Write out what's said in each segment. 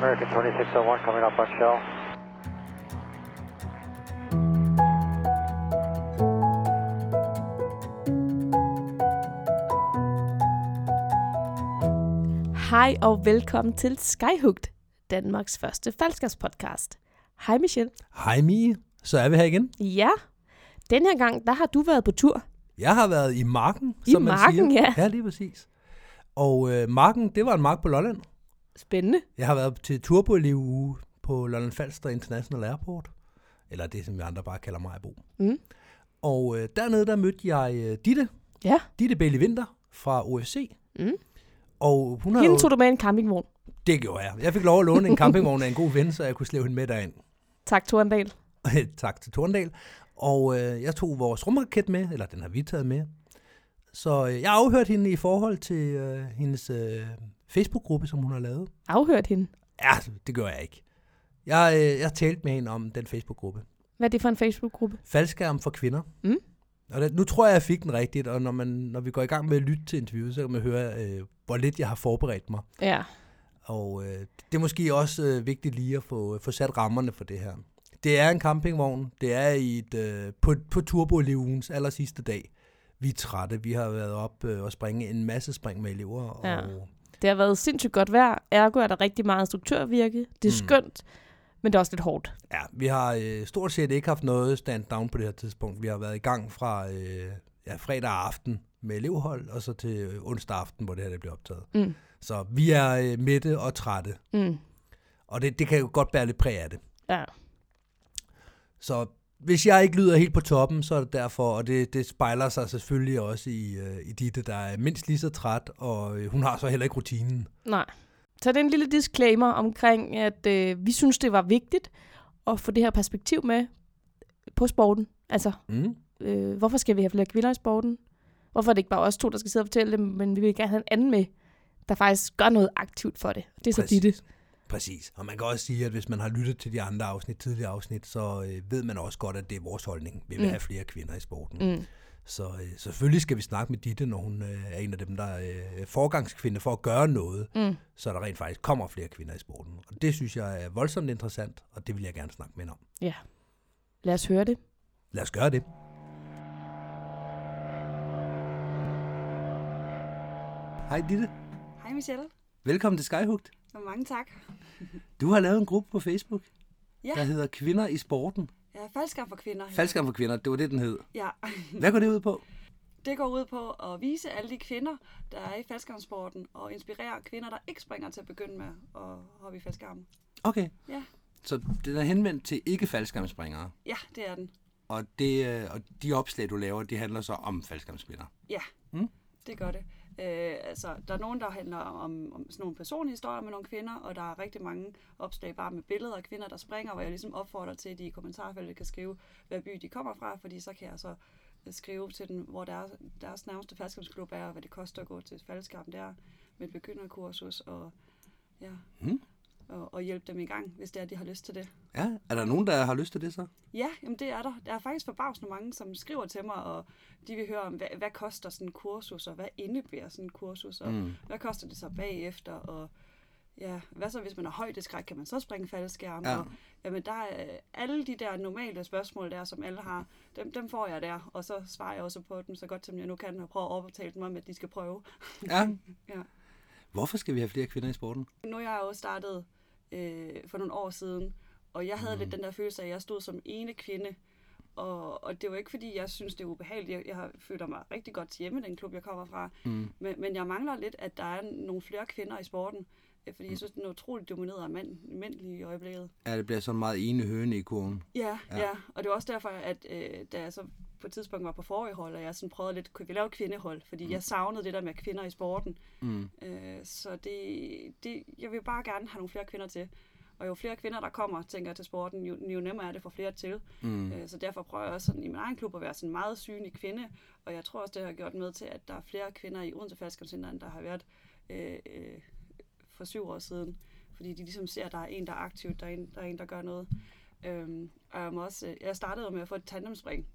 American 2601 coming up on shell. Hej og velkommen til Skyhooked, Danmarks første faldskabspodcast. Hej Michelle. Hej Mie, så er vi her igen. Ja, den her gang, der har du været på tur. Jeg har været i marken, I som man marken, siger. ja. Ja, lige præcis. Og øh, marken, det var en mark på Lolland. Spændende. Jeg har været til turboelev på Lolland Falster International Airport. Eller det, som vi andre bare kalder Majbo. Mm. Og øh, dernede, der mødte jeg øh, Ditte. Ja. Ditte Bailey Winter fra UFC. Mm. Og hun har Hende jo, tog du med en campingvogn. det gjorde jeg. Jeg fik lov at låne en campingvogn af en god ven, så jeg kunne slæve hende med derind. Tak, Torndal. tak til Torndal. Og øh, jeg tog vores rumraket med, eller den har vi taget med. Så øh, jeg har afhørt hende i forhold til øh, hendes øh, Facebook-gruppe, som hun har lavet. Afhørt hende. Ja, det gør jeg ikke. Jeg, øh, jeg talte med hende om den Facebook-gruppe. Hvad er det for en Facebook-gruppe? Faldskærm for kvinder. Mm. Og det, nu tror jeg, jeg fik den rigtigt, og når, man, når vi går i gang med at lytte til interviewet, så kan man høre, øh, hvor lidt jeg har forberedt mig. Ja. Og øh, det er måske også øh, vigtigt lige at få, få sat rammerne for det her. Det er en campingvogn. Det er i et, øh, på, på turbo aller sidste dag. Vi er trætte. Vi har været op øh, og springe en masse spring med elever. Og, Ja. Det har været sindssygt godt vejr. Ergo er der rigtig meget instruktørvirke. Det er Mm. skønt, men det er også lidt hårdt. ja, vi har øh, stort set ikke haft noget stand down på det her tidspunkt. Vi har været i gang fra øh, ja, fredag aften med elevhold, og så til øh, onsdag aften, hvor det her det bliver optaget. Mm. Så vi er øh, mætte og trætte. Mm. Og det, det kan jo godt bære lidt præg af det. Ja. Så hvis jeg ikke lyder helt på toppen, så er det derfor, og det, det spejler sig selvfølgelig også i, øh, i Ditte, der er mindst lige så træt, og øh, hun har så heller ikke rutinen. Nej. Så det er en lille disclaimer omkring, at øh, vi synes, det var vigtigt at få det her perspektiv med på sporten. Altså, Mm. øh, hvorfor skal vi have flere kvinder i sporten? Hvorfor er det ikke bare os to, der skal sidde og fortælle det, men vi vil gerne have en anden med, der faktisk gør noget aktivt for det. Det er så Præcis. Ditte. Præcis. Og man kan også sige, at hvis man har lyttet til de andre afsnit, tidligere afsnit, så øh, ved man også godt, at det er vores holdning. Vi vil Mm. have flere kvinder i sporten. Mm. Så øh, selvfølgelig skal vi snakke med Ditte, når hun øh, er en af dem, der er øh, forgangskvinde for at gøre noget, Mm. så der rent faktisk kommer flere kvinder i sporten. Og det synes jeg er voldsomt interessant, og det vil jeg gerne snakke med hende om. Ja. Lad os høre det. Lad os gøre det. Hej Ditte. Hej Michelle, Velkommen til Skyhooked. Og mange tak. Du har lavet en gruppe på Facebook, Ja, der hedder Kvinder i Sporten. jeg er faldskab for kvinder. Faldskærm for kvinder, det var det, den hed. Ja, Hvad går det ud på? det går ud på at vise alle de kvinder, der er i faldskærmsporten, og inspirere kvinder, der ikke springer til at begynde med at hoppe i faldskærm. Okay. Ja. Så den er henvendt til ikke faldskærmspringere. Ja, det er den. Og, det, øh, og de opslag, du laver, de handler så om faldskærmspillere. Ja, Mm. det gør det. Øh, altså, der er nogen, der handler om, om sådan nogle personlige historier med nogle kvinder, og der er rigtig mange opslag bare med billeder af kvinder, der springer, hvor jeg ligesom opfordrer til, at de i kommentarfeltet kan skrive, hvad by de kommer fra, fordi så kan jeg så øh, skrive til dem, hvor deres, deres nærmeste faldskabsklub er, og hvad det koster at gå til faldskab der, med et begynderkursus, og, ja, Mm og, og hjælpe dem i gang, hvis det er, de har lyst til det. Ja, er der nogen, der har lyst til det så? Ja, jamen det er der. Der er faktisk forbavsende mange, som skriver til mig, og de vil høre om, hvad, hvad koster sådan en kursus, og hvad indebærer sådan en kursus, og Mm. hvad koster det så bagefter, og ja, hvad så hvis man har højdeskræk, kan man så springe faldskærm? Ja. Og, jamen der er alle de der normale spørgsmål der, som alle har, dem, dem får jeg der, og så svarer jeg også på dem så godt som jeg nu kan, og prøver at overtale dem om, at de skal prøve. Ja. Ja. Hvorfor skal vi have flere kvinder i sporten? Nu er jeg jo startet øh, for nogle år siden, og jeg havde mm. lidt den der følelse af, at jeg stod som ene kvinde. Og, og det var ikke fordi, jeg synes, det er ubehageligt. Jeg, jeg har føler mig rigtig godt hjemme i den klub, jeg kommer fra. Mm. Men, men jeg mangler lidt, at der er nogle flere kvinder i sporten. øh, Fordi jeg synes, den er utroligt domineret af mænd, mænd lige i øjeblikket. Ja, det bliver sådan meget ene høne i kurven. Ja, Ja. ja, ja. Og det var også derfor, at øh, da jeg så på et tidspunkt var på forrige hold, og jeg sådan prøvede lidt, kunne vi lave kvindehold? Fordi mm. jeg savnede det der med kvinder i sporten. Mm. Øh, så det, det, jeg vil bare gerne have nogle flere kvinder til. Og jo flere kvinder, der kommer, tænker jeg, til sporten, jo, jo nemmere er det for flere til. Mm. Øh, så derfor prøver jeg også sådan, i min egen klub at være sådan en meget synlig kvinde. Og jeg tror også, det har gjort med til, at der er flere kvinder i Odense Faldskabscenter, end der har været øh, øh, for syv år siden. Fordi de ligesom ser, at der er en, der er aktiv, der er en, der, er en, der gør noget. Øhm, og jeg, må også, øh, jeg startede med at få et tandemspring.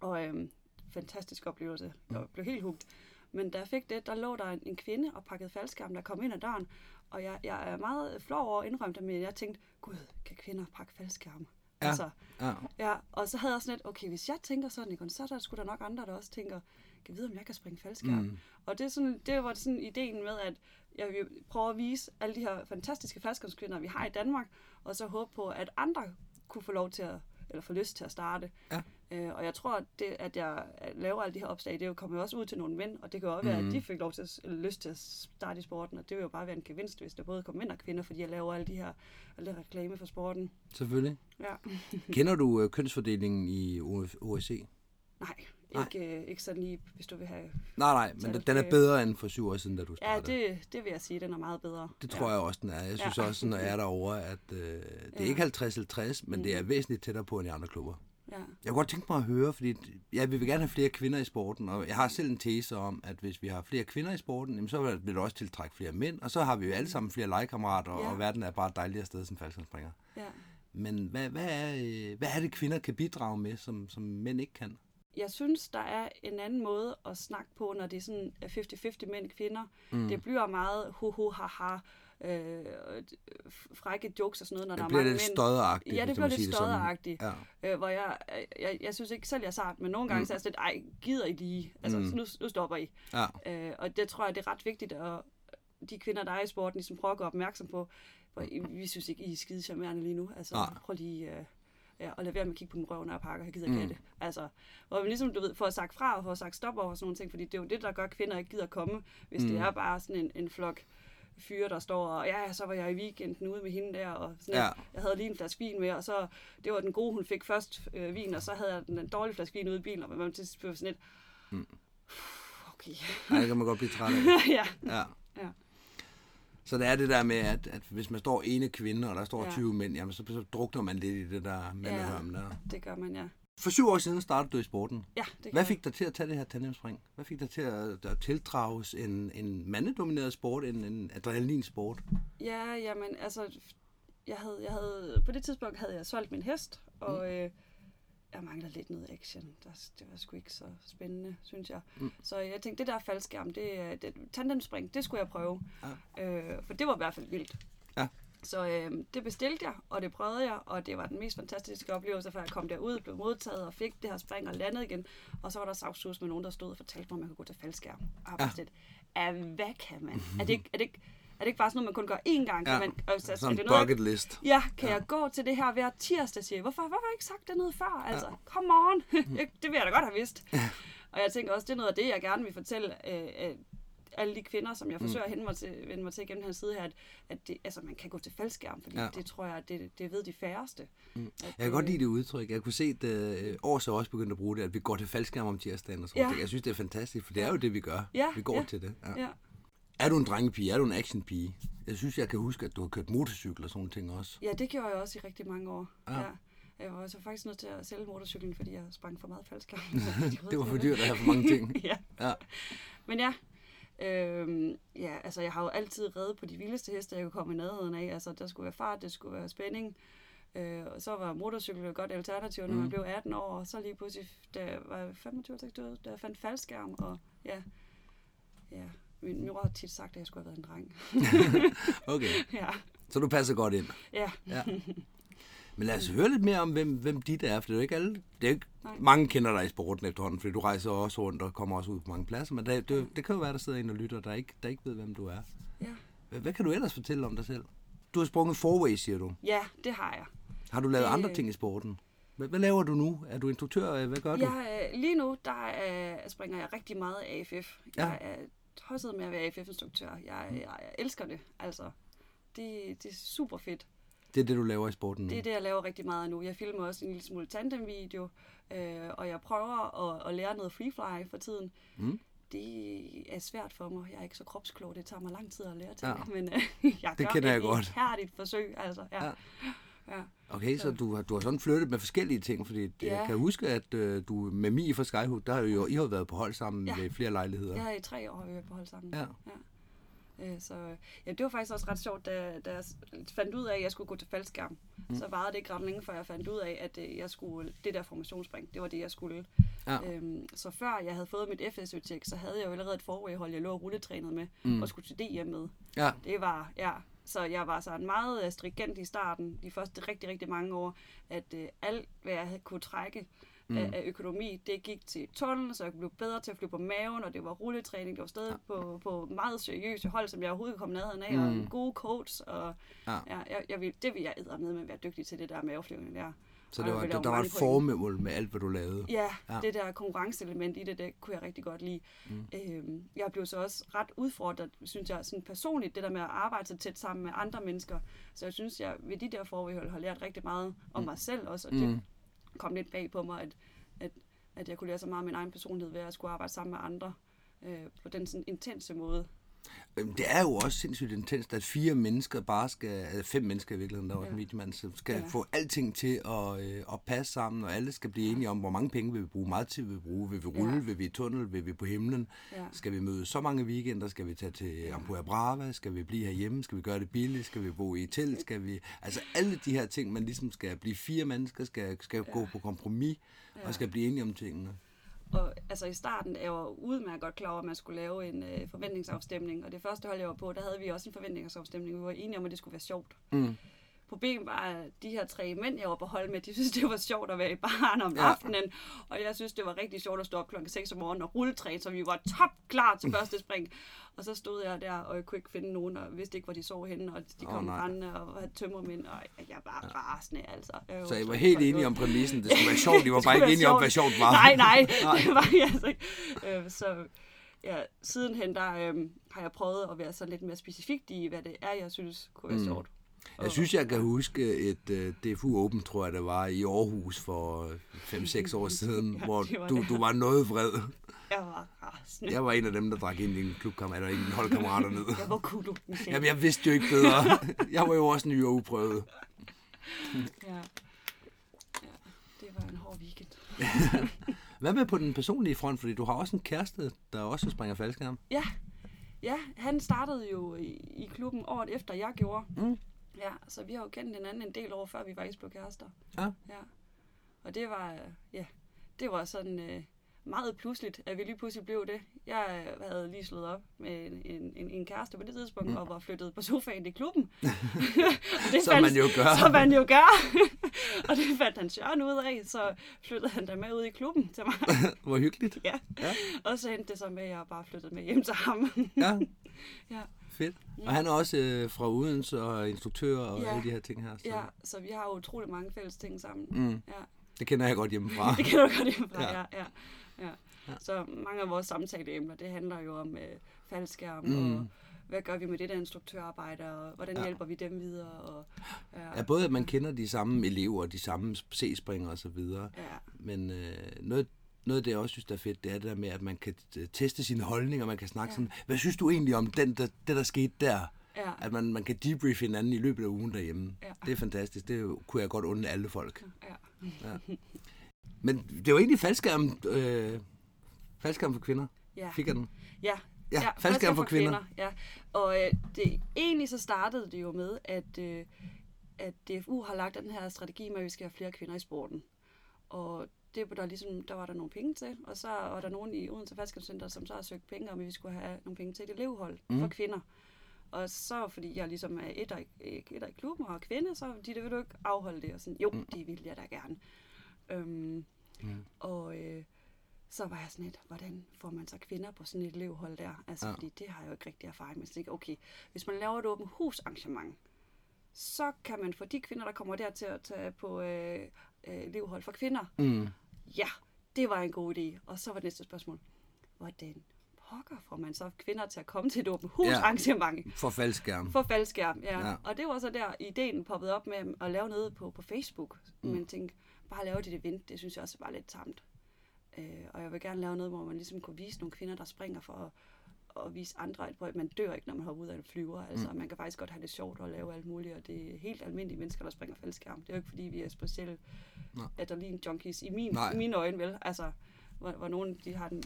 Og øhm, fantastisk oplevelse. Jeg blev helt hugt. Men da jeg fik det, der lå der en, en kvinde og pakkede faldskærm, der kom ind ad døren. Og jeg, jeg er meget flov over at indrømme det, men jeg tænkte, gud, kan kvinder pakke faldskærme? Ja. Altså, Ja. ja, og så havde jeg sådan lidt, okay, hvis jeg tænker sådan, ikke, så er der sgu da nok andre, der også tænker, kan vide, om jeg kan springe faldskærm. Mm. Mm. Og det, er sådan, det var sådan ideen med, at jeg vil prøve at vise alle de her fantastiske faldskærmskvinder, vi har i Danmark, og så håbe på, at andre kunne få lov til at, eller få lyst til at starte. Ja. Øh, og jeg tror, at det, at jeg laver alle de her opslag, det kommer jo også ud til nogle mænd, og det kan jo også være, Mhm. at de fik lov til at, lyst til at starte i sporten, og det vil jo bare være en gevinst, hvis der både kommer mænd og kvinder, fordi jeg laver alle de her alle reklame for sporten. Selvfølgelig. Ja. Kender du øh, kønsfordelingen i OSC? Nej, Nej. ikke, øh, ikke sådan lige, hvis du vil have... Nej, nej, men det den er bedre end for syv år siden, da du Ja, startede. det, det vil jeg sige, den er meget bedre. Det tror ja. jeg også, den er. Jeg synes Ja. også, når jeg er derovre, at øh, det er Ja. ikke 50-50, men det er væsentligt tættere på end i andre klubber. Ja. Jeg kunne godt tænke mig at høre, fordi ja, vi vil gerne have flere kvinder i sporten, og jeg har selv en tese om, at hvis vi har flere kvinder i sporten, jamen, så vil det også tiltrække flere mænd, og så har vi jo alle sammen flere legekammerater, Ja. og verden er bare et dejligere sted som faldskærmspringer. ja. Men hvad, hvad, er, øh, hvad er det, kvinder kan bidrage med, som, som mænd ikke kan? Jeg synes, der er en anden måde at snakke på, når det er sådan er 50-50 mænd og kvinder. Mm. Det bliver meget ho-ho-ha-ha, øh, frække jokes og sådan noget, når Det der er bliver mange lidt mænd. stodderagtigt, Ja, det bliver lidt sige det sådan. stodderagtigt. Ja. Øh, hvor jeg, jeg, jeg synes ikke selv, jeg er sart, men nogle gange mm. så er jeg sådan lidt, ej, gider I lige? Altså, Mm. nu, nu stopper I. Ja. Øh, og det tror jeg, det er ret vigtigt, at de kvinder, der er i sporten, ligesom prøver at gøre opmærksom på, I, vi synes ikke, I er skide charmerende lige nu. Altså, Nej. prøv lige øh, ja, at lade være med at kigge på min røv, når jeg pakker, jeg gider ikke mm. det. Altså, hvor vi ligesom, du ved, får sagt fra og får sagt stop over sådan nogle ting, fordi det er jo det, der gør, at kvinder ikke gider komme, hvis mm. det er bare sådan en, en flok fyre, der står og, ja, så var jeg i weekenden ude med hende der, og sådan Ja. jeg havde lige en flaske vin med, og så, det var den gode, hun fik først øh, vin, og så havde jeg den, den dårlige flaske vin ude i bilen, og man var til sådan lidt, Mm. okay, Ej, det kan man godt blive træt af. ja, Ja. Ja. Så det er det der med, at, at hvis man står ene kvinde, og der står Ja. 20 mænd, jamen så, så drukner man lidt i det der mandehørm der. det gør man, ja. For syv år siden startede du i sporten. Ja, det Hvad fik dig til at tage det her tandemspring? Hvad fik dig til at, at tildrages en, en mandedomineret sport, en, en adrenalinsport? Ja, jamen, altså, jeg havde, jeg havde, på det tidspunkt havde jeg solgt min hest, og mm. øh, jeg mangler lidt noget action. Der, det var sgu ikke så spændende, synes jeg. Mm. Så jeg tænkte, det der faldskærm, det, det tandemspring, det skulle jeg prøve. Ja. Øh, for det var i hvert fald vildt. Ja. Så øh, det bestilte jeg, og det prøvede jeg, og det var den mest fantastiske oplevelse, for jeg kom derud, blev modtaget og fik det her spring og landede igen. Og så var der savsus med nogen, der stod og fortalte mig, at man kunne gå til faldskærm. Og sådan lidt, "Ah, hvad kan man? Er det, ikke, er, det ikke, er det ikke bare sådan noget, man kun gør én gang? Kan Ja, man, altså, sådan en noget, bucket list. Ja, kan ja. jeg gå til det her hver tirsdag, siger. Hvorfor, hvorfor har jeg ikke sagt det noget før? Altså, ja. come on. Jeg- det vil jeg da godt have vidst. Og jeg tænker også, det er noget af det, jeg gerne vil fortælle øh, øh, alle de kvinder, som jeg forsøger at hende mig til, vende mig til gennem den her side her, at, at det, altså, man kan gå til faldskærm, fordi Ja. det tror jeg, det, det ved de færreste. Mm. At, Jeg kan godt lide det udtryk. Jeg kunne se, at øh, Års er også begyndt at bruge det, at vi går til faldskærm om tirsdagen og sådan Ja. Jeg synes, det er fantastisk, for det er jo det, vi gør. Ja, vi går ja. til det. Ja. Ja. Er du en drengepige? Er du en actionpige? Jeg synes, jeg kan huske, at du har kørt motorcykel og sådan nogle ting også. ja, det gjorde jeg også i rigtig mange år. Ja. Ja. Jeg var så faktisk nødt til at sælge motorcyklen, fordi jeg sprang for meget faldskærm. Det var for dyrt at have for mange ting. ja. Ja. Men ja, øhm, ja, altså jeg har jo altid reddet på de vildeste heste, jeg kunne komme i nærheden af. Altså der skulle være fart, det skulle være spænding. Øh, og så var motorcykel et godt alternativ, når mm. man blev 18 år. Og så lige pludselig, da jeg var 25 år, da jeg fandt faldskærm. Og ja, ja. Min mor har tit sagt, at jeg skulle have været en dreng. Okay, ja, så du passer godt ind. ja. Ja. Men lad os høre lidt mere om, hvem, hvem dit er, for det er jo ikke alle. Det er ikke, Nej. mange kender dig i sporten efterhånden, fordi du rejser også rundt og kommer også ud på mange pladser, men det, det, det kan jo være, der sidder en og lytter, der ikke, der ikke ved, hvem du er. ja. Hvad, hvad kan du ellers fortælle om dig selv? Du har sprunget forway, siger du. Ja, det har jeg. Har du lavet Det- andre ting i sporten? Hvad, hvad laver du nu? Er du instruktør? Hvad gør du? Jeg, øh, lige nu, der er, springer jeg rigtig meget AFF. Ja. Jeg er tosset med at være AFF-instruktør. Jeg, jeg, jeg elsker det, altså. Det, det er super fedt. Det er det, du laver i sporten nu? Det er det, jeg laver rigtig meget nu. Jeg filmer også en lille smule tandem-video, øh, og jeg prøver at, at lære noget freefly for tiden. Mm. Det er svært for mig. Jeg er ikke så kropsklog. Det tager mig lang tid at lære til Ja. det. Men øh, jeg Det gør kender jeg et godt. ihærdigt forsøg. Altså, ja. Ja. Ja. Ja. Okay, så du, har- du har sådan flyttet med forskellige ting, fordi ja. jeg Ja. kan huske, at øh, du med Mie fra Skyhook, der har jo, I har været på hold sammen Ja. ved flere lejligheder. Jeg er i tre år, har vi været på hold sammen. Ja. Øh, så ja, det var faktisk også ret sjovt, da, da jeg fandt ud af, at jeg skulle gå til faldskærm. Mm. Så varede det ikke ret længe, før jeg fandt ud af, at øh, jeg skulle, det der formationsspring, det var det, jeg skulle. Ja. Øhm, så før jeg havde fået mit FSØ-tjek, så havde jeg jo allerede et forway-hold, jeg lå og rulletrænet med, mm. og skulle til DM med. Ja. Det var, ja, så jeg var sådan meget øh, stringent i starten, de første rigtig, rigtig mange år, at øh, alt, hvad jeg havde kunne trække mm. af, af økonomi, det gik til tunnel, så jeg blev bedre til at flyve på maven, og det var rulletræning, det var stadig ja. på, på meget seriøse hold, som jeg overhovedet kom nærheden af, mm. og en god coach, og Ja. ja. Jeg, jeg vil, det vil jeg med med at være dygtig til, det der maveflyvning der. Så det var, vil der, var et formål med alt, hvad du lavede. Ja, Ja. det der konkurrenceelement i det, det kunne jeg rigtig godt lide. Mm. Øhm, jeg blev så også ret udfordret, synes jeg, sådan personligt, det der med at arbejde så tæt sammen med andre mennesker. Så jeg synes, jeg ved de der forhold har lært rigtig meget om mig selv også, og det Mm kom lidt bag på mig, at, at, at jeg kunne lære så meget af min egen personlighed ved at skulle arbejde sammen med andre øh, på den sådan intense måde. Øhm, Det er jo også sindssygt intenst, at fire mennesker bare skal, altså fem mennesker i virkeligheden, der er også Ja. mediemand, som skal Ja. få alting til at, øh, at passe sammen, og alle skal blive enige om, hvor mange penge vil vi bruge, meget tid vil vi bruge, vil vi rulle, Ja. vil vi i tunnel, vil vi på himlen, Ja. skal vi møde så mange weekender, skal vi tage til Ampua Brava, skal vi blive herhjemme, skal vi gøre det billigt, skal vi bo i et telt, skal vi, altså alle de her ting, man ligesom skal blive fire mennesker, skal, skal ja. gå på kompromis, ja. og skal blive enige om tingene. Og altså i starten er jeg jo udmærket godt klar over, at man skulle lave en øh, forventningsafstemning. Og det første hold, jeg var på, der havde vi også en forventningsafstemning. Vi var enige om, at det skulle være sjovt. Mm. Problemet var, at de her tre mænd, jeg var på hold med, de synes, det var sjovt at være i baren om Ja. aftenen. Og jeg synes, det var rigtig sjovt at stå op klokken 6 om morgenen og rulletræne, så vi var top klar til første spring. Og så stod jeg der, og jeg kunne ikke finde nogen, og vidste ikke, hvor de sov henne, og de kom oh, rendende og havde tømmermænd, og jeg var ja. rasende, altså. Jeg Så I var helt enige om præmissen, det skulle være sjovt, de var bare ikke enige om, hvad sjovt var. Nej, nej, Nej. det var jeg altså ikke. Øh, så ja, sidenhen der øh, har jeg prøvet at være sådan lidt mere specifikt i, hvad det er, jeg synes kunne være Mm. sjovt. Jeg synes, jeg kan huske et uh, DFU Open, tror jeg, det var i Aarhus for 5-6 år siden, Ja, hvor var du, det. du var noget vred. Jeg var rasende. Jeg var en af dem, der drak ind i en klubkammerat og en holdkammerater ned. Jeg var kudu. Jamen, jeg vidste jo ikke bedre. Jeg var jo også ny og uprøvet. Ja. ja, det var en hård weekend. Hvad med på den personlige front? Fordi du har også en kæreste, der også springer faldskærm. Ja, ja han startede jo i, i klubben året efter, jeg gjorde. Mm. Ja, så vi har jo kendt hinanden en del år, før vi faktisk blev kærester. Ja. Ja. Og det var, ja, det var sådan øh, meget pludseligt, at vi lige pludselig blev det. Jeg øh, havde lige slået op med en, en, en, kæreste på det tidspunkt, mm. og var flyttet på sofaen i klubben. Det Som man jo gør. Som man jo gør. og det fandt han Søren ud af, så flyttede han der med ud i klubben til mig. Hvor hyggeligt. ja. Ja. Og så endte det så med, at jeg bare flyttede med hjem til ham. Ja, ja. Fedt. Og han er også øh, fra Odense og instruktør og Ja. alle de her ting her. Så. ja, så vi har jo utrolig mange fælles ting sammen. Mm, Ja. det kender jeg godt hjemmefra. Det kan du godt hjemmefra, Ja. ja. Ja, ja, ja. Så mange af vores samtaleemner, det handler jo om øh, faldskærm, Mm. mm. og hvad gør vi med det der instruktørarbejde, og hvordan Ja. hjælper vi dem videre. Og, ja, Ja, både at man kender de samme elever, de samme så videre. ja, Men øh, noget, noget af det, jeg også synes, der er fedt, det er det der med, at man kan øh, teste sine holdninger, man kan snakke ja. Ja. sådan, hvad synes du egentlig om den, der, det, der skete der? ja, At man, man kan debrief hinanden i løbet af ugen derhjemme. Ja. Det er fantastisk. Det kunne jeg godt undre alle folk. ja, Men det var egentlig faldskærm, øh, faldskærm for kvinder. ja. Fik jeg den? Ja, Ja, faldskærm for kvinder. Ja, og øh, det, egentlig så startede det jo med, at, øh, at DFU har lagt den her strategi med, at vi skal have flere kvinder i sporten. Og det var der ligesom, der var der nogle penge til, og så var der nogen i Odense Faldskærmscenter, som så har søgt penge om, at vi skulle have nogle penge til et elevhold mm. for kvinder. Og så, fordi jeg ligesom er et i, et i klubben og er kvinde, så de der vil du ikke afholde det. Og sådan, jo, Mm. det vil jeg da gerne. Øhm, Mm. Og øh, så var jeg sådan lidt, hvordan får man så kvinder på sådan et elevhold der? Altså, Ja. fordi det har jeg jo ikke rigtig erfaring med. Så tænkte okay, hvis man laver et åbent husarrangement, så kan man få de kvinder, der kommer der til at tage på øh, øh, elevhold for kvinder. Mm. Ja, det var en god idé. Og så var det næste spørgsmål, hvordan pokker får man så kvinder til at komme til et åbent husarrangement? For faldskærm. For faldskærm, ja. Ja. ja. Og det var så der, ideen poppede op med at lave noget på, på Facebook. Mm. Men tænkte, bare lave det event, det synes jeg også var lidt tamt. Øh, og jeg vil gerne lave noget, hvor man ligesom kunne vise nogle kvinder, der springer for at, at vise andre, at man dør ikke, når man hopper ud af en flyver. Altså, Mm. man kan faktisk godt have det sjovt og lave alt muligt, og det er helt almindelige mennesker, der springer faldskærm. Det er jo ikke, fordi vi er specielle Nej. adrenalin junkies i, min, Nej. i mine øjne, vel? Altså, hvor, hvor nogen de har den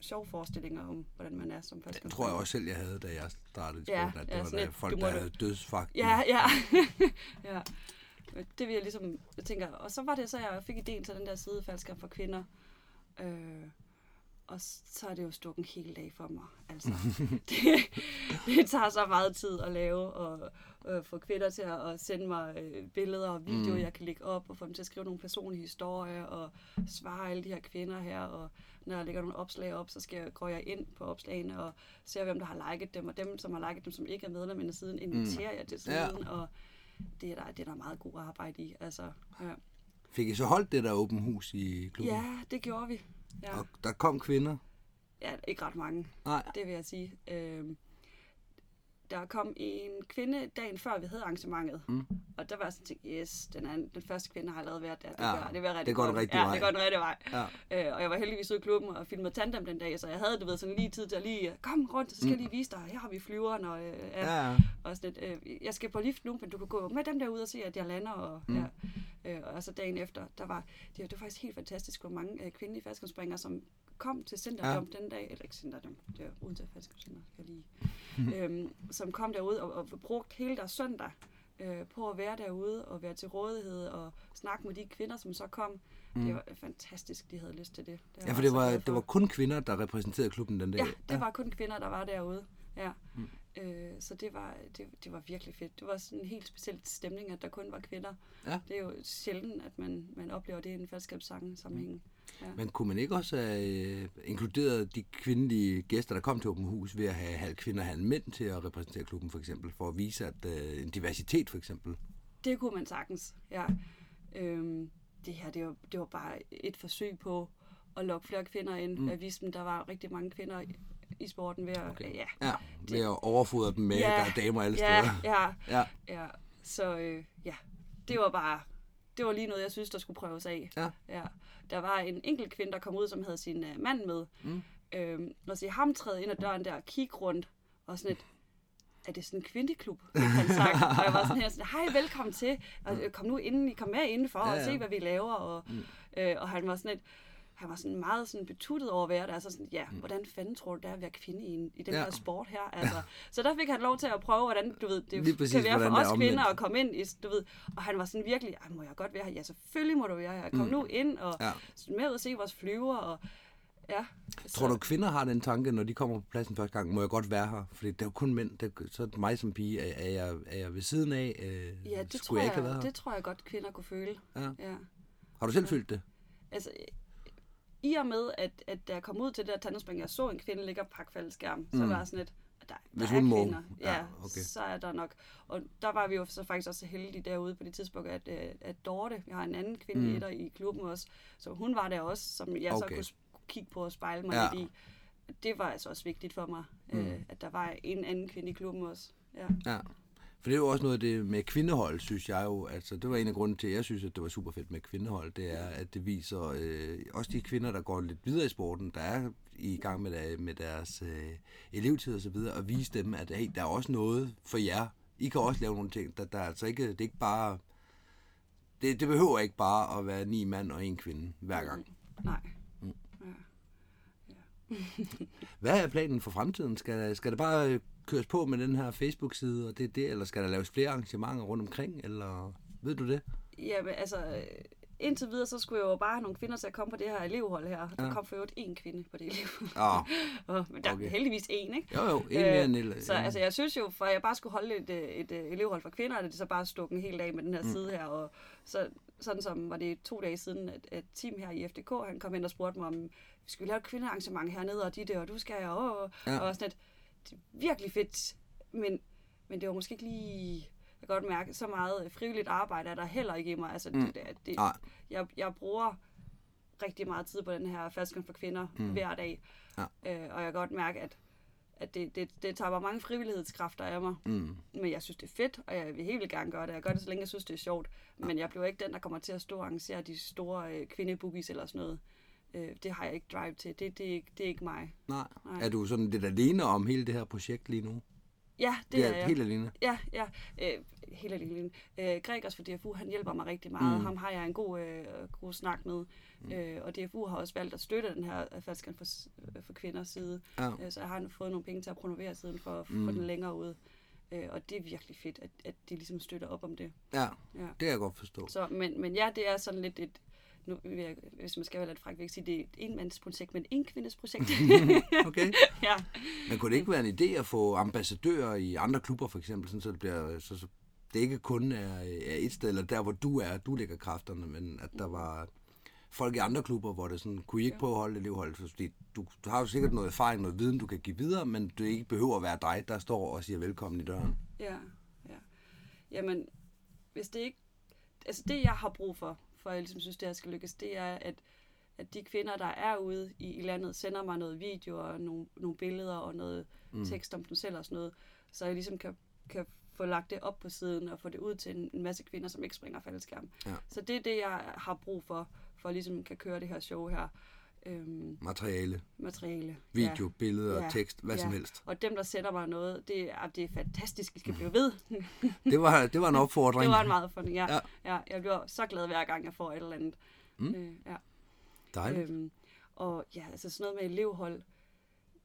sjove forestillinger om, hvordan man er som Det første tror jeg også selv, jeg havde, da jeg startede i Ja, sporten, at det ja, var sådan da lidt, folk, der havde dødsfagt. Ja, ja. ja. Det vil jeg ligesom, jeg tænker, og så var det så, jeg fik ideen til den der side faldskærm for kvinder. Øh, og så er det jo stukket en hel dag for mig. Altså, det, det tager så meget tid at lave, og øh, få kvinder til at, at sende mig øh, billeder og videoer, Mm. mm. jeg kan lægge op, og få dem til at skrive nogle personlige historier, og svare alle de her kvinder her, og når jeg lægger nogle opslag op, så skal jeg, går jeg ind på opslagene og ser, hvem der har liket dem, og dem, som har liket dem, som ikke er medlem af siden, inviterer jeg til Mm. Ja. siden, og det er, der, det er der meget god arbejde i. Altså, ja. Fik I så holdt det der åben hus i klubben? ja, det gjorde vi. Ja. Og der kom kvinder? ja, ikke ret mange. Nej. Det vil jeg sige. Øhm, der kom en kvinde dagen før, vi havde arrangementet. Mm. Og der var jeg sådan tænkt, yes, den, er, den første kvinde har allerede været der. Det, Ja, gør, det, var det går den godt. rigtige ja, vej. det går den rigtige vej. Ja. Øh, og jeg var heldigvis ude i klubben og filmede tandem den dag, så jeg havde du ved, sådan lige tid til at lige, kom rundt, så skal jeg lige vise dig, her har vi flyveren, og, øh, ja, Mm. Og sådan lidt, øh, jeg skal på lift nu, men du kan gå med dem derude og se, at jeg lander. Og, Mm. mm. ja, øh, og så dagen efter, der var, det, var- det var faktisk helt fantastisk, hvor mange øh, kvindelige faldskabsspringere, som kom til Centerdom ja. den dag, eller ikke Centerdom, det var uden til faldskabscenter, skal jeg lige, Mhm. øhm, som kom derude og, og brugt hele deres søndag øh, på at være derude og være til rådighed og snakke med de kvinder, som så kom. Mm. Det var fantastisk, de havde lyst til det. det ja, for det var, glad det for. var kun kvinder, der repræsenterede klubben den dag. Ja, det var kun kvinder, der var derude. Ja. Mm. Øh, så det var, det, det var virkelig fedt. Det var sådan en helt speciel stemning, at der kun var kvinder. Ja. Det er jo sjældent, at man, man oplever det i en fællesskabssang sammenhæng. Ja. Men kunne man ikke også have øh, inkluderet de kvindelige gæster, der kom til Åben Hus, ved at have halv kvinder og halv mænd til at repræsentere klubben, for eksempel, for at vise at øh, en diversitet, for eksempel? Det kunne man sagtens, ja. Øhm, det her, det var, det var bare et forsøg på at lokke flere kvinder ind. Mm. At vise dem, der var rigtig mange kvinder i, sporten ved at, okay. ja, Ja, ved at overfodre dem med, Ja, der er damer alle ja, steder. ja, Ja, Ja, så øh, ja, det var bare, det var lige noget, jeg synes, der skulle prøves af. Ja. ja. Der var en enkelt kvinde, der kom ud, som havde sin uh, mand med. Mm. Øhm, og se ham træde ind ad døren der og kigge rundt, og sådan et, er det sådan en kvindeklub, han sagt. og jeg var sådan her, sådan, hej, velkommen til, og øh, kom nu ind, kom med indenfor Ja, og ja. se, hvad vi laver. Og, mm. øh, og han var sådan et, han var sådan meget sådan betuttet over at være der, så sådan, ja, hvordan fanden tror du, det er at være kvinde i, en, i den Ja. ja. her sport her? Altså, så der fik han lov til at prøve, hvordan, du ved, det præcis, kan være for os kvinder at komme ind i, du ved, og han var sådan virkelig, "Ej, må jeg godt være her? Ja, selvfølgelig må du være her. Kom mm. nu ind og Ja. ja. med ud og se vores flyver, og ja. Tror du, kvinder har den tanke, når de kommer på pladsen første gang, må jeg godt være her? Fordi det er jo kun mænd, det, så er det mig som pige, er, er, jeg, er jeg ved siden af? Øh, Ja, det tror, jeg jeg, det tror jeg godt, kvinder kunne føle. Ja. ja. Har du selv følt det? Altså, i og med, at, at da jeg kom ud til det der tandemspring, jeg så en kvinde ligge og pakke faldskærm, så Mm. var jeg sådan lidt, der, der Hvis er hun må. kvinder. Ja, Ja, okay. så er der nok. Og der var vi jo så faktisk også så heldige derude på det tidspunkt, at, øh, at Dorte, vi har en anden kvinde Mm. i klubben også, så hun var der også, som jeg Okay. så kunne kigge på og spejle mig Ja. lidt i. Det var altså også vigtigt for mig, mm. øh, at der var en anden kvinde i klubben også. Ja. Ja. For det er jo også noget af det med kvindehold, synes jeg jo. Altså, det var en af grunden til, at jeg synes, at det var super fedt med kvindehold. Det er, at det viser øh, også de kvinder, der går lidt videre i sporten, der er i gang med, der, med deres øh, elevtid og så videre, og vise dem, at hey, der er også noget for jer. I kan også lave nogle ting. Der, der er altså ikke, det er ikke bare... Det, det behøver ikke bare at være ni mand og en kvinde hver gang. Nej. Hvad er planen for fremtiden? Skal, skal det bare øh, køres på med den her Facebook-side, og det er det, eller skal der laves flere arrangementer rundt omkring, eller ved du det? Jamen, altså, øh, indtil videre, så skulle jeg jo bare have nogle kvinder til at komme på det her elevhold her. Der Ja. kom for øvrigt én kvinde på det elevhold. Åh, Og, men der Okay. er heldigvis én, ikke? jo jo, en mere end el- Så altså, jeg synes jo, for jeg bare skulle holde et, øh, et, et elevhold for kvinder, er det så bare stukket en hel dag med den her mm. side her. Og så, sådan som var det to dage siden, at, at Tim her i FDK, han kom ind og spurgte mig, om vi skulle lave et kvindearrangement hernede, og de der, og du skal, og, og, Ja. ja. og sådan et, det virkelig fedt, men, men det var måske ikke lige, jeg kan godt mærke, så meget frivilligt arbejde er der heller ikke i mig. Altså, Mm. det, det, det, jeg, jeg bruger rigtig meget tid på den her faldskærm for kvinder Mm. hver dag. Ja. Øh, og jeg kan godt mærke, at, at det, det, det tager mange frivillighedskræfter af mig. Mm. Men jeg synes, det er fedt, og jeg vil helt vildt gerne gøre det. Jeg gør det, så længe jeg synes, det er sjovt. Men jeg bliver ikke den, der kommer til at stå og arrangere de store øh, kvindeboogies eller sådan noget. Øh, det har jeg ikke drive til. Det, det, er ikke, det er ikke mig. Nej. Nej. Er du sådan lidt alene om hele det her projekt lige nu? Ja, det, Det er er jeg. helt alene. Ja, ja. Øh, hele lille. Øh, Gregers for DFU, han hjælper mig rigtig meget. Mm. Ham har jeg en god, øh, god snak med. Mm. Øh, og DFU har også valgt at støtte den her faldskan for, for kvinders side. Ja. Øh, så jeg har fået nogle penge til at promovere siden for, for Mm. den længere ud. Øh, og det er virkelig fedt, at, at de ligesom støtter op om det. Ja, Ja. det kan jeg godt forstå. Så, men, men ja, det er sådan lidt et, nu jeg, hvis man skal være lidt fræk, vil jeg sige, det er et enmandsprojekt, men en kvindes projekt. Okay. ja. Men kunne det ikke være en idé at få ambassadører i andre klubber, for eksempel, sådan, så det bliver... Så, så det ikke kun er, er et sted, eller der, hvor du er, du lægger kræfterne, men at der var folk i andre klubber, hvor det sådan, kunne I ikke prøve at holde elevhold? Fordi du, du har jo sikkert noget erfaring, noget viden, du kan give videre, men det ikke behøver at være dig, der står og siger velkommen i døren. Ja, ja. Jamen, hvis det ikke... Altså det, jeg har brug for, for jeg ligesom synes, det her skal lykkes, det er, at, at de kvinder, der er ude i, i landet, sender mig noget video og nogle, nogle billeder og noget mm. tekst om dem selv og sådan noget, så jeg ligesom kan, kan få lagt det op på siden og få det ud til en, en masse kvinder, som ikke springer faldskærm. Ja. Så det er det, jeg har brug for, for at ligesom kan køre det her show her. Øhm, Materiale, materiale. video, Ja. billeder, Ja. tekst, hvad som Ja. helst. Og dem, der sætter mig noget, det er, det er fantastisk, I skal blive ved. Det var, det var en opfordring. Det var en meget ja. Ja. ja. ja. Jeg bliver så glad hver gang, jeg får et eller andet. Mm. Øh, ja. Dejligt. Øhm, og ja, altså sådan noget med elevhold.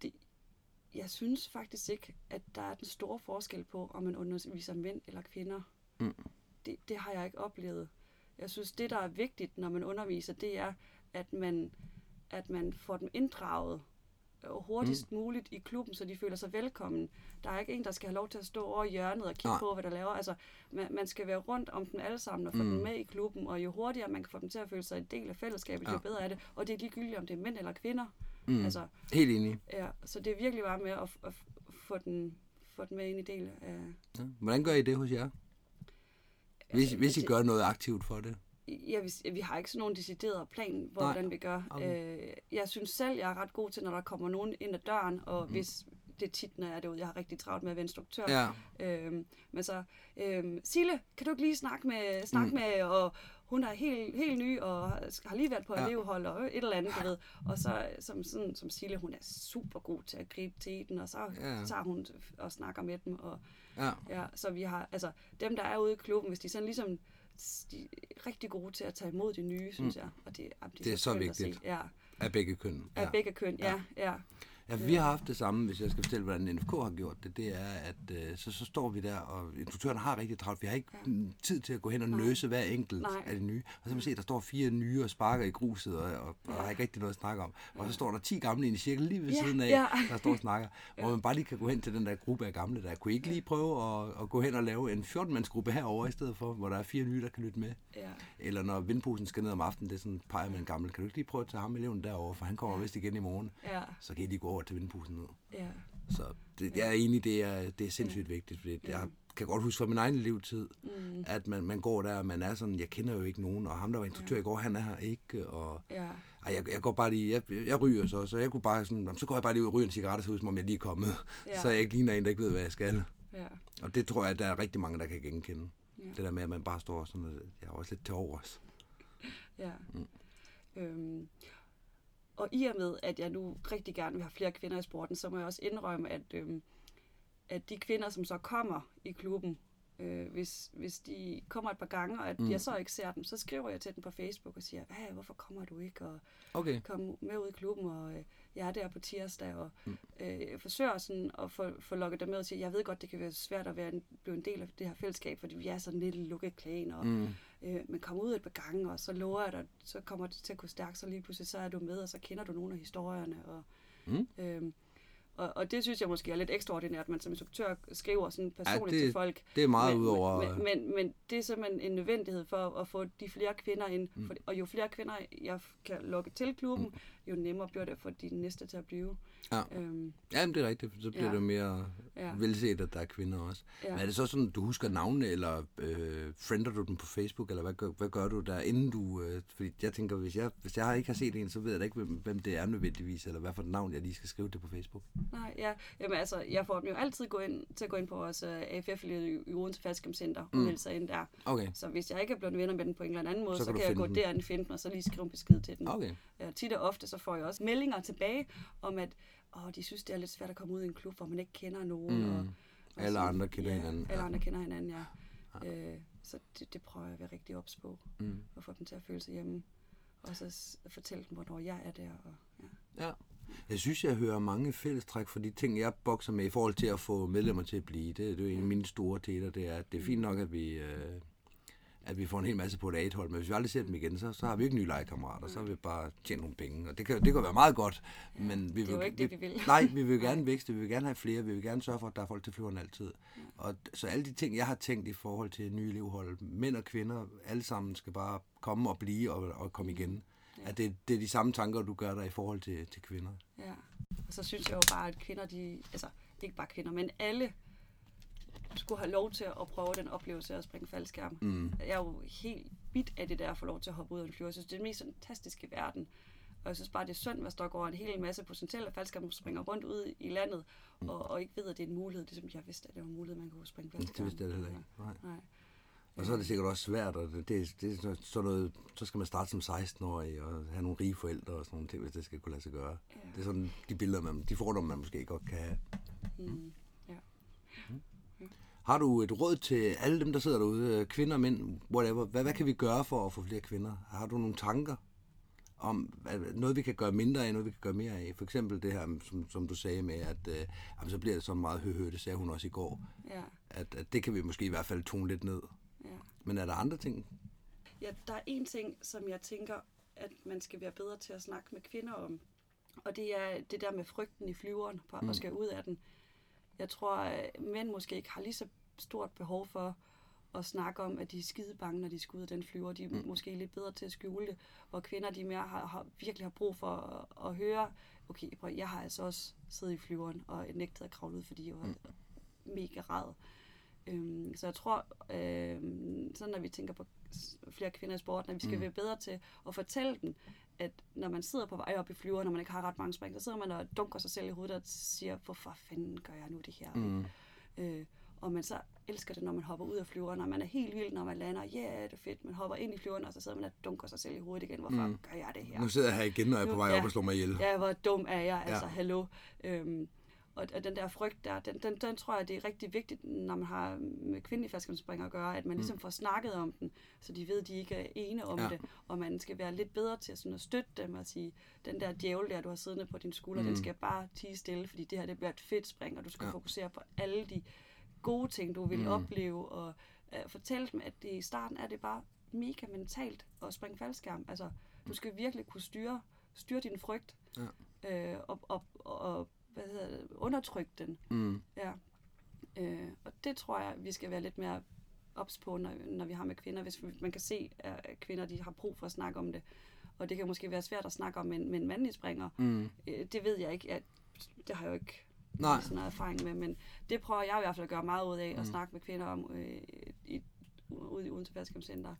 Det, jeg synes faktisk ikke, at der er den store forskel på, om man underviser mænd eller kvinder. Mm. Det, det har jeg ikke oplevet. Jeg synes, det, der er vigtigt, når man underviser, det er, at man, at man får dem inddraget øh, hurtigst mm. muligt i klubben, så de føler sig velkommen. Der er ikke en, der skal have lov til at stå over i hjørnet og kigge Nej. på, hvad der laver. Altså, man, man skal være rundt om dem alle sammen og få Mm. mm. dem med i klubben, og jo hurtigere man kan få dem til at føle sig en del af fællesskabet, Ja. jo bedre er det. Og det er ligegyldigt, om det er mænd eller kvinder. Mm. Altså, Helt enig. ja, så det er virkelig bare med at, at få, den, få den med ind i del af... Ja. Hvordan gør I det hos jer? Hvis, Altså, hvis I det- gør noget aktivt for det. Ja, vi, vi har ikke sådan nogen decideret plan, Nej, hvordan vi gør. okay. Øh, jeg synes selv, jeg er ret god til, når der kommer nogen ind ad døren, og mm. hvis det er tit, når jeg er derude, jeg har rigtig travlt med at være instruktør. Ja. Øhm, men så, øhm, Sille, kan du ikke lige snakke med, snakke Mm. med, og hun er helt, helt ny, og har lige været på Ja. elevhold, og et eller andet, du ved. Og så, som, sådan, som Sille, hun er super god til at gribe til den, og så ja. tager hun og snakker med dem, og Ja. Ja, så vi har, altså dem, der er ude i klubben, hvis de sådan ligesom, de er rigtig gode til at tage imod de nye, synes jeg. Og det, jamen, Det er så vigtigt. Ja, Af begge køn. af Ja. begge køn, ja, ja. Ja, vi har haft det samme, hvis jeg skal fortælle, hvordan NFK har gjort det. Det er, at øh, så, så står vi der, og instruktøren har rigtig travlt. Vi har ikke ja. tid til at gå hen og nøse hver enkelt Nej. af de nye. Og så kan man se, at der står fire nye og sparker i gruset, og, og, og der er ikke rigtig noget at snakke om. Og så står der 10 gamle i en cirkel lige ved Ja, siden af, ja. der står og snakker. Hvor man bare lige kan gå hen til den der gruppe af gamle der. Kunne I ikke lige prøve at, at gå hen og lave en 14-mandsgruppe herover i stedet for, hvor der er fire nye, der kan lytte med? ja. Eller når vindposen skal ned om aftenen, det er sådan, peger med en gammel. Kan du ikke lige prøve at tage ham eleven derover, for han kommer vist igen i morgen. Ja, Så kan I lige gå over til vindposen ned. ja, Så det, jeg er enig, det er, det er sindssygt vigtigt, fordi jeg kan godt huske fra min egen levetid, mm, at man, man går der, og man er sådan, jeg kender jo ikke nogen, og ham, der var instruktør i går, han er her ikke, og ja, ej, jeg, jeg går bare lige, jeg, jeg ryger så, så jeg kunne bare sådan, "Nå, så går jeg bare lige ud og ryger en cigaret, så ud, som om jeg lige er kommet, Ja. så jeg ikke ligner en, der ikke ved, hvad jeg skal. ja, Og det tror jeg, der er rigtig mange, der kan genkende. Ja. Det der med, at man bare står sådan, og jeg er også lidt til overs. ja. Mm. Øhm, og i og med, at jeg nu rigtig gerne vil have flere kvinder i sporten, så må jeg også indrømme, at, øhm, at de kvinder, som så kommer i klubben, øh, hvis, hvis de kommer et par gange, og at Mm. jeg så ikke ser dem, så skriver jeg til dem på Facebook og siger, hey, hvorfor kommer du ikke? Og Okay. kom med ud i klubben, og øh, jeg er der på tirsdag, og Mm. øh, forsøger sådan at få, få lukket dem med og sige, jeg ved godt, det kan være svært at være en, blive en del af det her fællesskab, fordi vi er sådan lidt lukket klan, og, Mm. Øh, men kom ud et par gange, og så lover jeg dig, så kommer det til at gå stærkt, så lige pludselig så er du med, og så kender du nogle af historierne, og Mm. Øhm, og, og det synes jeg måske er lidt ekstraordinært, at man som instruktør skriver sådan personligt det- til folk. Det er meget men, ud over... Men, men, men det er simpelthen en nødvendighed for at få de flere kvinder ind. Mm. For, og jo flere kvinder jeg kan lokke til klubben, mm. jo nemmere bliver det for de næste til at blive. Ja. Øhm, Ja, men det er rigtigt. Så bliver Ja. det mere Ja. velset, at der er kvinder også. Ja. Men er det så sådan, du husker navnene, eller øh, friender du dem på Facebook, eller hvad gør, hvad gør du der, inden du... Øh, fordi jeg tænker, hvis jeg, hvis jeg ikke har set en, så ved jeg da ikke, hvem, hvem det er nødvendigvis, eller hvad for et navn, jeg lige skal skrive det på Facebook. nej, ja. Jamen altså, jeg får dem jo altid gå ind, til at gå ind på vores uh, AFF i, Odense Fastcamp Center og Mm. melde sig ind der. Okay, Så hvis jeg ikke er blevet venner med den på en eller anden måde, Så kan så kan jeg gå den. derind og finde den, og så lige skrive en besked til den. okay. Ja, tit og ofte så får jeg også meldinger tilbage om, at åh, de synes, det er lidt svært at komme ud i en klub, hvor man ikke kender nogen. Mm. Og, og Alle sådan- andre kender ja, hinanden, Alle ja. andre kender hinanden, ja. Øh, så det, det prøver jeg at være rigtig ops på, Mm. og få dem til at føle sig hjemme. Og så fortælle dem, hvornår jeg er der. Og, ja. Ja. Jeg synes, jeg hører mange fællestræk for de ting, jeg bokser med i forhold til at få medlemmer til at blive. Det, det er jo en af mine store teter, det er, at det er fint nok, at vi, øh, at vi får en hel masse på et A-hold, men hvis vi aldrig ser dem igen, så, så har vi ikke nye legekammerater, så har vi bare tjent nogle penge. Og det kan, det kan være meget godt, men vi Det er jo vil, ikke det, vi vil. Nej, vi vil gerne vækste, vi vil gerne have flere, vi vil gerne sørge for, at der er folk til flyveren altid. Og så alle de ting, jeg har tænkt i forhold til nye elevhold, mænd og kvinder, alle sammen skal bare komme og blive og, og komme igen. At det, det er de samme tanker, du gør der i forhold til, til kvinder. Ja. Og så synes jeg jo bare, at kvinder, de, altså ikke bare kvinder, men alle skulle have lov til at prøve den oplevelse at springe faldskærm. Mm. Jeg er jo helt bit af det der at få lov til at hoppe ud af en flyver. Jeg synes, det er den mest fantastiske verden. Og jeg synes bare, det er synd, hvis der går en hel masse potentielle faldskærmspringer rundt ud i landet, og, og ikke ved, at det er en mulighed. Det er som jeg vidste, at det var en mulighed, man kunne springe faldskærm. Det vidste jeg heller ikke. Nej. Nej. Og så er det sikkert også svært, og det, det, det er så- sådan noget, så skal man starte som 16-årig og have nogle rige forældre og sådan nogle ting, hvis det skal kunne lade sig gøre. Ja. Det er sådan de billeder, man, de fordomme, man måske godt kan have. Mm. Har du et råd til alle dem, der sidder derude, kvinder, mænd, whatever, hvad, hvad kan vi gøre for at få flere kvinder? Har du nogle tanker om noget, vi kan gøre mindre af, noget, vi kan gøre mere af? For eksempel det her, som, som du sagde med, at øh, jamen, så bliver det så meget høhø, det sagde hun også i går, Ja. at, at det kan vi måske i hvert fald tone lidt ned. Ja. Men er der andre ting? Ja, der er en ting, som jeg tænker, at man skal være bedre til at snakke med kvinder om. Og det er det der med frygten i flyveren på at skal ud af den. Jeg tror, at mænd måske ikke har lige så stort behov for at snakke om, at de er skide bange, når de skal ud af den flyver. De er mm. måske lidt bedre til at skjule det, hvor kvinder de mere har, har, virkelig har brug for at, at høre, okay, prøv, jeg har altså også siddet i flyveren og nægtet at kravle ud, fordi jeg var mm. mega ræd. Øhm, så jeg tror, øhm, sådan når vi tænker på flere kvinder i sporten, at vi skal mm. være bedre til at fortælle dem, at når man sidder på vej op i flyveren, når man ikke har ret mange spring, så sidder man og dunker sig selv i hovedet og siger, hvorfor fanden gør jeg nu det her? Mm. Øh, og man så elsker det, når man hopper ud af flyveren, når man er helt vild, når man lander, ja, yeah, det er fedt, man hopper ind i flyveren, og så sidder man og dunker sig selv i hovedet igen, hvorfor mm. gør jeg det her? Nu sidder jeg her igen, når jeg er på Nu- vej ja. op og slår mig ihjel. Ja, hvor dum er jeg, altså, ja. hallo. Øhm, og, og den der frygt der, den, den, den tror jeg, det er rigtig vigtigt, når man har med kvindelige faldskærmsspringere at gøre, at man ligesom får snakket om den, så de ved, at de ikke er ene om Ja. det, og man skal være lidt bedre til sådan at støtte dem og sige, den der djævel der, du har siddende på din skulder, mm. den skal bare tige stille, fordi det her det bliver et fedt spring, og du skal Ja. fokusere på alle de gode ting, du vil mm. opleve, og uh, fortælle dem, at det, i starten er det bare mega mentalt at springe faldskærm. Altså, du skal virkelig kunne styre, styre din frygt, Ja. øh, og, og, og hvad hedder det, undertrykke den. Mm. Ja. Øh, og det tror jeg, vi skal være lidt mere ops på, når, når vi har med kvinder, hvis man kan se, at kvinder de har brug for at snakke om det. Og det kan måske være svært at snakke om med en, med en mandlig springer. Mm. Øh, det ved jeg ikke. Jeg, det har jeg jo ikke Nej. sådan noget erfaring med, men det prøver jeg i hvert fald at gøre meget ud af, at snakke med kvinder om øh, i, ude i Odense Faldskærmscenter.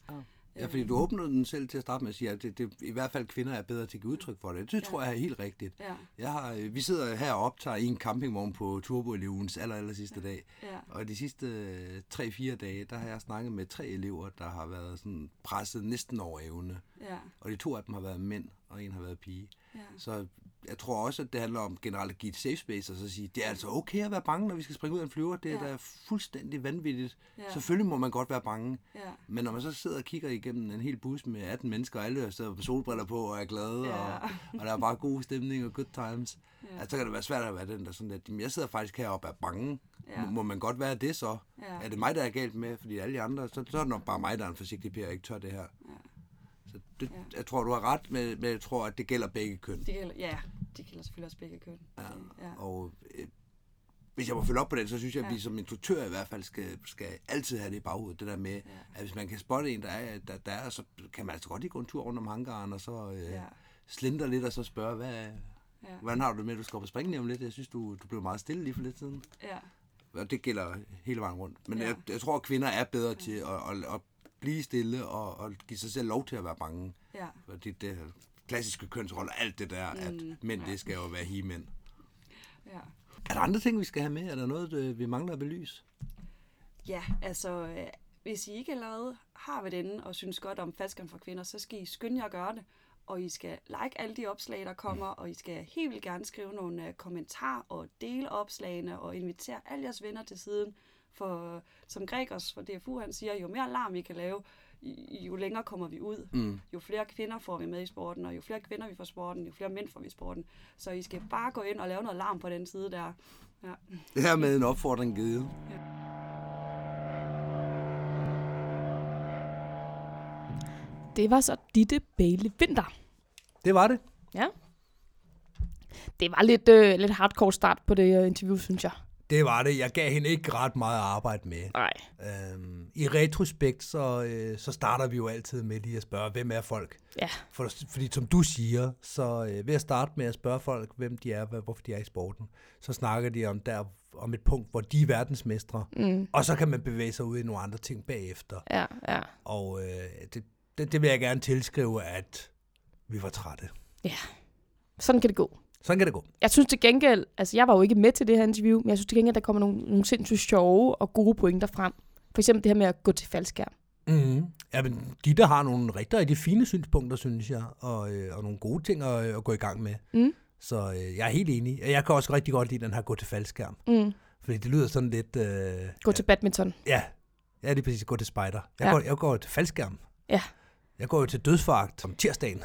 Ja, fordi du åbnede den selv til at starte med at sige, at det, det, i hvert fald kvinder er bedre til at give udtryk for det. Det ja. tror jeg er helt rigtigt. Ja. Jeg har, øh, vi sidder her og optager i en campingvogn på Turbo Elevens aller, aller sidste dag. Ja. Og de sidste øh, 3-4 dage, der har jeg snakket med tre elever, der har været sådan presset næsten over evne. Ja. Og de to af dem har været mænd, og en har været pige. Ja. Så jeg tror også, at det handler om generelt at give et safe space, og så sige, det er altså okay at være bange, når vi skal springe ud af en flyver. Det er Ja. da fuldstændig vanvittigt. Ja. Selvfølgelig må man godt være bange. Ja. Men når man så sidder og kigger igennem en hel bus med 18 mennesker, og alle sidder med solbriller på og er glade, Ja. og, og der er bare god stemning og good times, Ja. altså, så kan det være svært at være den der sådan, at "Jamen, jeg sidder faktisk heroppe og er bange. Ja. Må, man godt være det så? Ja. Er det mig, der er galt med? Fordi alle de andre, så, så er det nok bare mig, der er en forsigtig og ikke tør det her. Ja. Det, Ja. jeg tror, du har ret, men, men jeg tror, at det gælder begge køn. Det gælder, ja, det gælder selvfølgelig også begge køn. Ja. Ja. Og øh, hvis jeg må følge op på det, så synes jeg, at vi Ja. som instruktør i hvert fald skal, skal altid have det i baghovedet. Det der med, ja. at hvis man kan spotte en, der er, der, der er, så kan man altså godt lige gå en tur rundt om hangaren, og så øh, ja. Ja. slindre lidt, og så spørge, hvad, Ja. hvordan har du det med, at du skal op og springe lige om lidt? Jeg synes, du, du blev meget stille lige for lidt siden. Ja. Og det gælder hele vejen rundt. Men ja. Ja. jeg, jeg tror, at kvinder er bedre til at, at, at blive stille og, og give sig selv lov til at være bange. Ja. Fordi det klassiske kønsroller, alt det der, at Mm, mænd, ja. det skal jo være he-mænd. Ja. Er der andre ting, vi skal have med? Er der noget, øh, vi mangler at belyse? Ja, altså, øh, hvis I ikke allerede har været inde og synes godt om faldskærm for kvinder, så skal I skynde jer at gøre det. Og I skal like alle de opslag, der kommer, og I skal helt vildt gerne skrive nogle uh, kommentarer og dele opslagene og invitere alle jeres venner til siden, for som Gregers for DFU, han siger, jo mere larm vi kan lave, jo længere kommer vi ud. Mm. Jo flere kvinder får vi med i sporten, og jo flere kvinder vi får i sporten, jo flere mænd får vi i sporten. Så I skal bare gå ind og lave noget larm på den side der. Ja. Det her med en opfordring givet. Det var så Ditte Bailey Vinter. Det var det. Ja. Det var lidt, øh, lidt hardcore start på det øh, interview, synes jeg. Det var det. Jeg gav hende ikke ret meget at arbejde med. Nej. Øhm, I retrospekt, så, øh, så starter vi jo altid med lige at spørge, hvem er folk? Ja. For, fordi som du siger, så øh, ved at starte med at spørge folk, hvem de er, hvad, hvorfor de er i sporten, så snakker de om, der, om et punkt, hvor de er verdensmestre, Mm. og så kan man bevæge sig ud i nogle andre ting bagefter. Ja, ja. Og øh, det, det, det vil jeg gerne tilskrive, at vi var trætte. Sådan kan det gå. Sådan kan det gå. Jeg synes til gengæld, altså jeg var jo ikke med til det her interview, men jeg synes til gengæld, der kommer nogle, nogle sindssygt sjove og gode pointer frem. For eksempel det her med at gå til faldskærm. Mm-hmm. Ja, men de der har nogle rigtig, rigtig fine synspunkter, synes jeg, og, øh, og nogle gode ting at, at gå i gang med. Mm. Så øh, jeg er helt enig. Jeg kan også rigtig godt lide den her gå til faldskærm. Mm. Fordi det lyder sådan lidt... Øh, Gå til badminton. Ja, ja, det er præcis. Gå til spider. Jeg, Ja. ja. går, jeg går til faldskærm. Ja. Jeg går jo til dødsfagt om tirsdagen.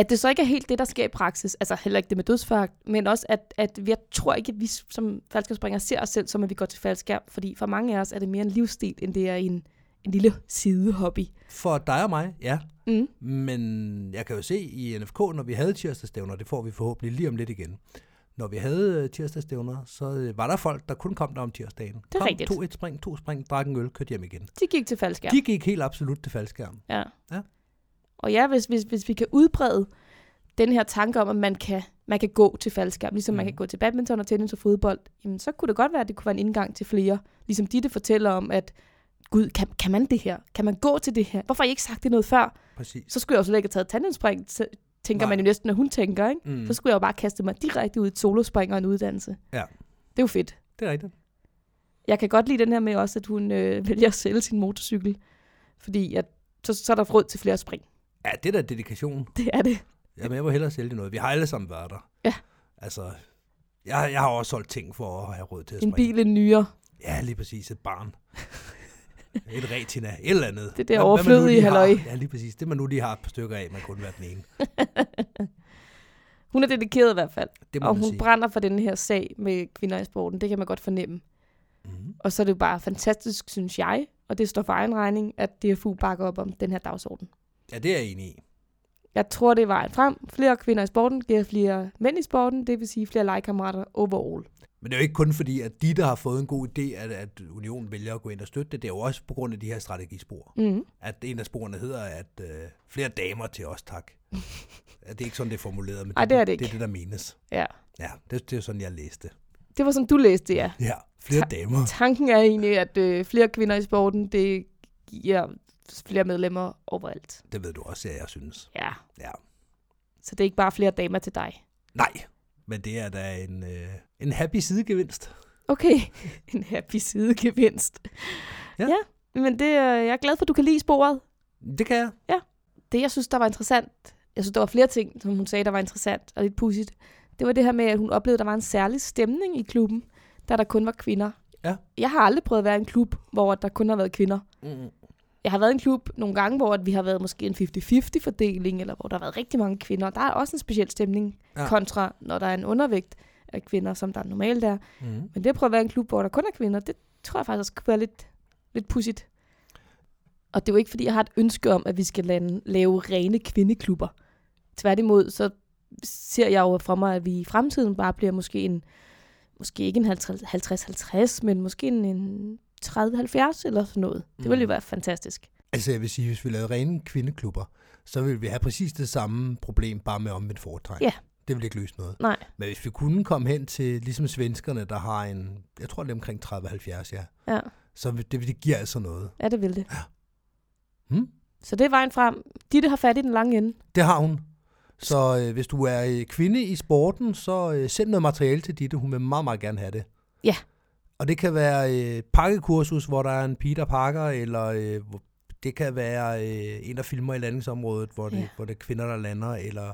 At det så ikke er helt det, der sker i praksis, altså heller ikke det med dødsfagt, men også, at, at jeg tror ikke, at vi som faldskærmspringere ser os selv som, at vi går til faldskærm, fordi for mange af os er det mere en livsstil, end det er en, en lille sidehobby. For dig og mig, ja. Mm. Men jeg kan jo se i NFK, når vi havde tirsdagsstævner, det får vi forhåbentlig lige om lidt igen. Når vi havde øh, tirsdagsstævner, så øh, var der folk, der kun kom der om tirsdagen. er kom, rigtigt. to et spring, to spring, drak en øl, kørte hjem igen. De gik til faldskærm. De gik helt absolut til faldskærm. Ja. Ja. Og ja, hvis, hvis, hvis vi kan udbrede den her tanke om, at man kan, man kan gå til faldskærm, ligesom mm. man kan gå til badminton og tennis og fodbold, jamen, så kunne det godt være, at det kunne være en indgang til flere. Ligesom Ditte fortæller om, at gud, kan, kan man det her? Kan man gå til det her? Hvorfor har I ikke sagt det noget før? Præcis. Så skulle jeg jo slet ikke have taget tandemspring, tænker Nej. man jo næsten, når hun tænker, ikke? Mm. Så skulle jeg jo bare kaste mig direkte ud i et solospring og en uddannelse. Ja. Det er jo fedt. Det er rigtigt. Jeg kan godt lide den her med også, at hun øh, vælger at sælge sin motorcykel, fordi at, så, så er der råd til flere spring. Ja, det er da dedikation. Det er det. Jamen, jeg må hellere sælge noget. Vi har alle sammen været der. Ja. Altså, jeg, jeg har også solgt ting for at have råd til at En springe. bil, en nyere. Ja, lige præcis. Et barn. et retina. Et eller andet. Det der overflødige halløj. Ja, lige præcis. Det man nu lige har et par stykker af, man kunne være den ene. Hun er dedikeret i hvert fald, Det må og hun sige. brænder for den her sag med kvinder i sporten. Det kan man godt fornemme. Mm. Og så er det jo bare fantastisk, synes jeg, og det står for egen regning, at DFU bakker op om den her dagsorden. Ja, det er jeg enig i. Jeg tror, det er vejen frem. Flere kvinder i sporten giver flere mænd i sporten, det vil sige flere legekammerater overall. Men det er jo ikke kun fordi, at de, der har fået en god idé, at, at unionen vælger at gå ind og støtte det. Det er jo også på grund af de her strategispor. Mm. At en af sporene hedder, at øh, flere damer til os, tak. Ja, det er ikke sådan, det er formuleret, men Ej, det er det det er ikke. det, der menes. Ja. Ja, det, det er sådan, jeg læste. Det var sådan, du læste det, ja. Ja, flere Ta- damer. Tanken er egentlig, at øh, flere kvinder i sporten, det giver flere medlemmer overalt. Det ved du også, ja, jeg synes. Ja. Ja. Så det er ikke bare flere damer til dig. Nej, men det er da en, øh, en happy sidegevinst. Okay, en happy sidegevinst. Ja. ja men det, øh, jeg er glad for, at du kan lide sporet. Det kan jeg. Det, jeg synes, der var interessant, jeg synes, der var flere ting, som hun sagde, der var interessant og lidt pudsigt. Det var det her med, at hun oplevede, at der var en særlig stemning i klubben, da der kun var kvinder. Ja. Jeg har aldrig prøvet at være i en klub, hvor der kun har været kvinder. Mm. Jeg har været i en klub nogle gange, hvor at vi har været måske en 50-50 fordeling, eller hvor der har været rigtig mange kvinder. Der er også en speciel stemning, ja. Kontra når der er en undervægt af kvinder, som der normalt er. Mm. Men det at prøve at være i en klub, hvor der kun er kvinder, det tror jeg faktisk også kunne være lidt, lidt pudsigt. Og det er jo ikke, fordi jeg har et ønske om, at vi skal lande, lave rene kvindeklubber. Tværtimod, så ser jeg jo for mig, at vi i fremtiden bare bliver måske en, måske ikke en 50-50, men måske en, en 30-70 eller sådan noget. Det ville jo Mm. være fantastisk. Altså, jeg vil sige, hvis vi lavede rene kvindeklubber, så ville vi have præcis det samme problem, bare med omvendt foretræk. Ja. Det ville ikke løse noget. Nej. Men hvis vi kunne komme hen til, ligesom svenskerne, der har en, jeg tror det er omkring 30-70, ja, Ja, så vil- det, det giver altså noget. ja det vil det. Hmm? Så det er vejen frem. Ditte har fat i den lange ende. Det har hun. Så øh, hvis du er øh, kvinde i sporten, så øh, send noget materiale til Ditte. Hun vil meget, meget gerne have det. Ja. Og det kan være øh, pakkekursus, hvor der er en Peter Parker, eller øh, det kan være øh, en, der filmer i landingsområdet, hvor det, Ja. hvor det er kvinder, der lander, eller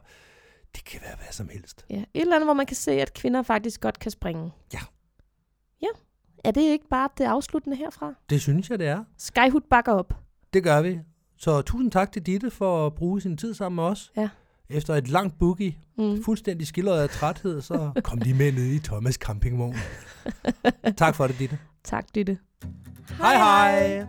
det kan være hvad som helst. Ja, et eller andet, hvor man kan se, at kvinder faktisk godt kan springe. Ja. Ja, er det ikke bare det afsluttende herfra? Det synes jeg, det er. Skyhood bakker op. Det gør vi. Så tusind tak til Ditte for at bruge sin tid sammen med os. Ja. Efter et langt boogie, Mm. fuldstændig skildret af træthed, så kom de med ned i Thomas campingvogn. tak for det, Ditte. Tak, Ditte. Hej hej!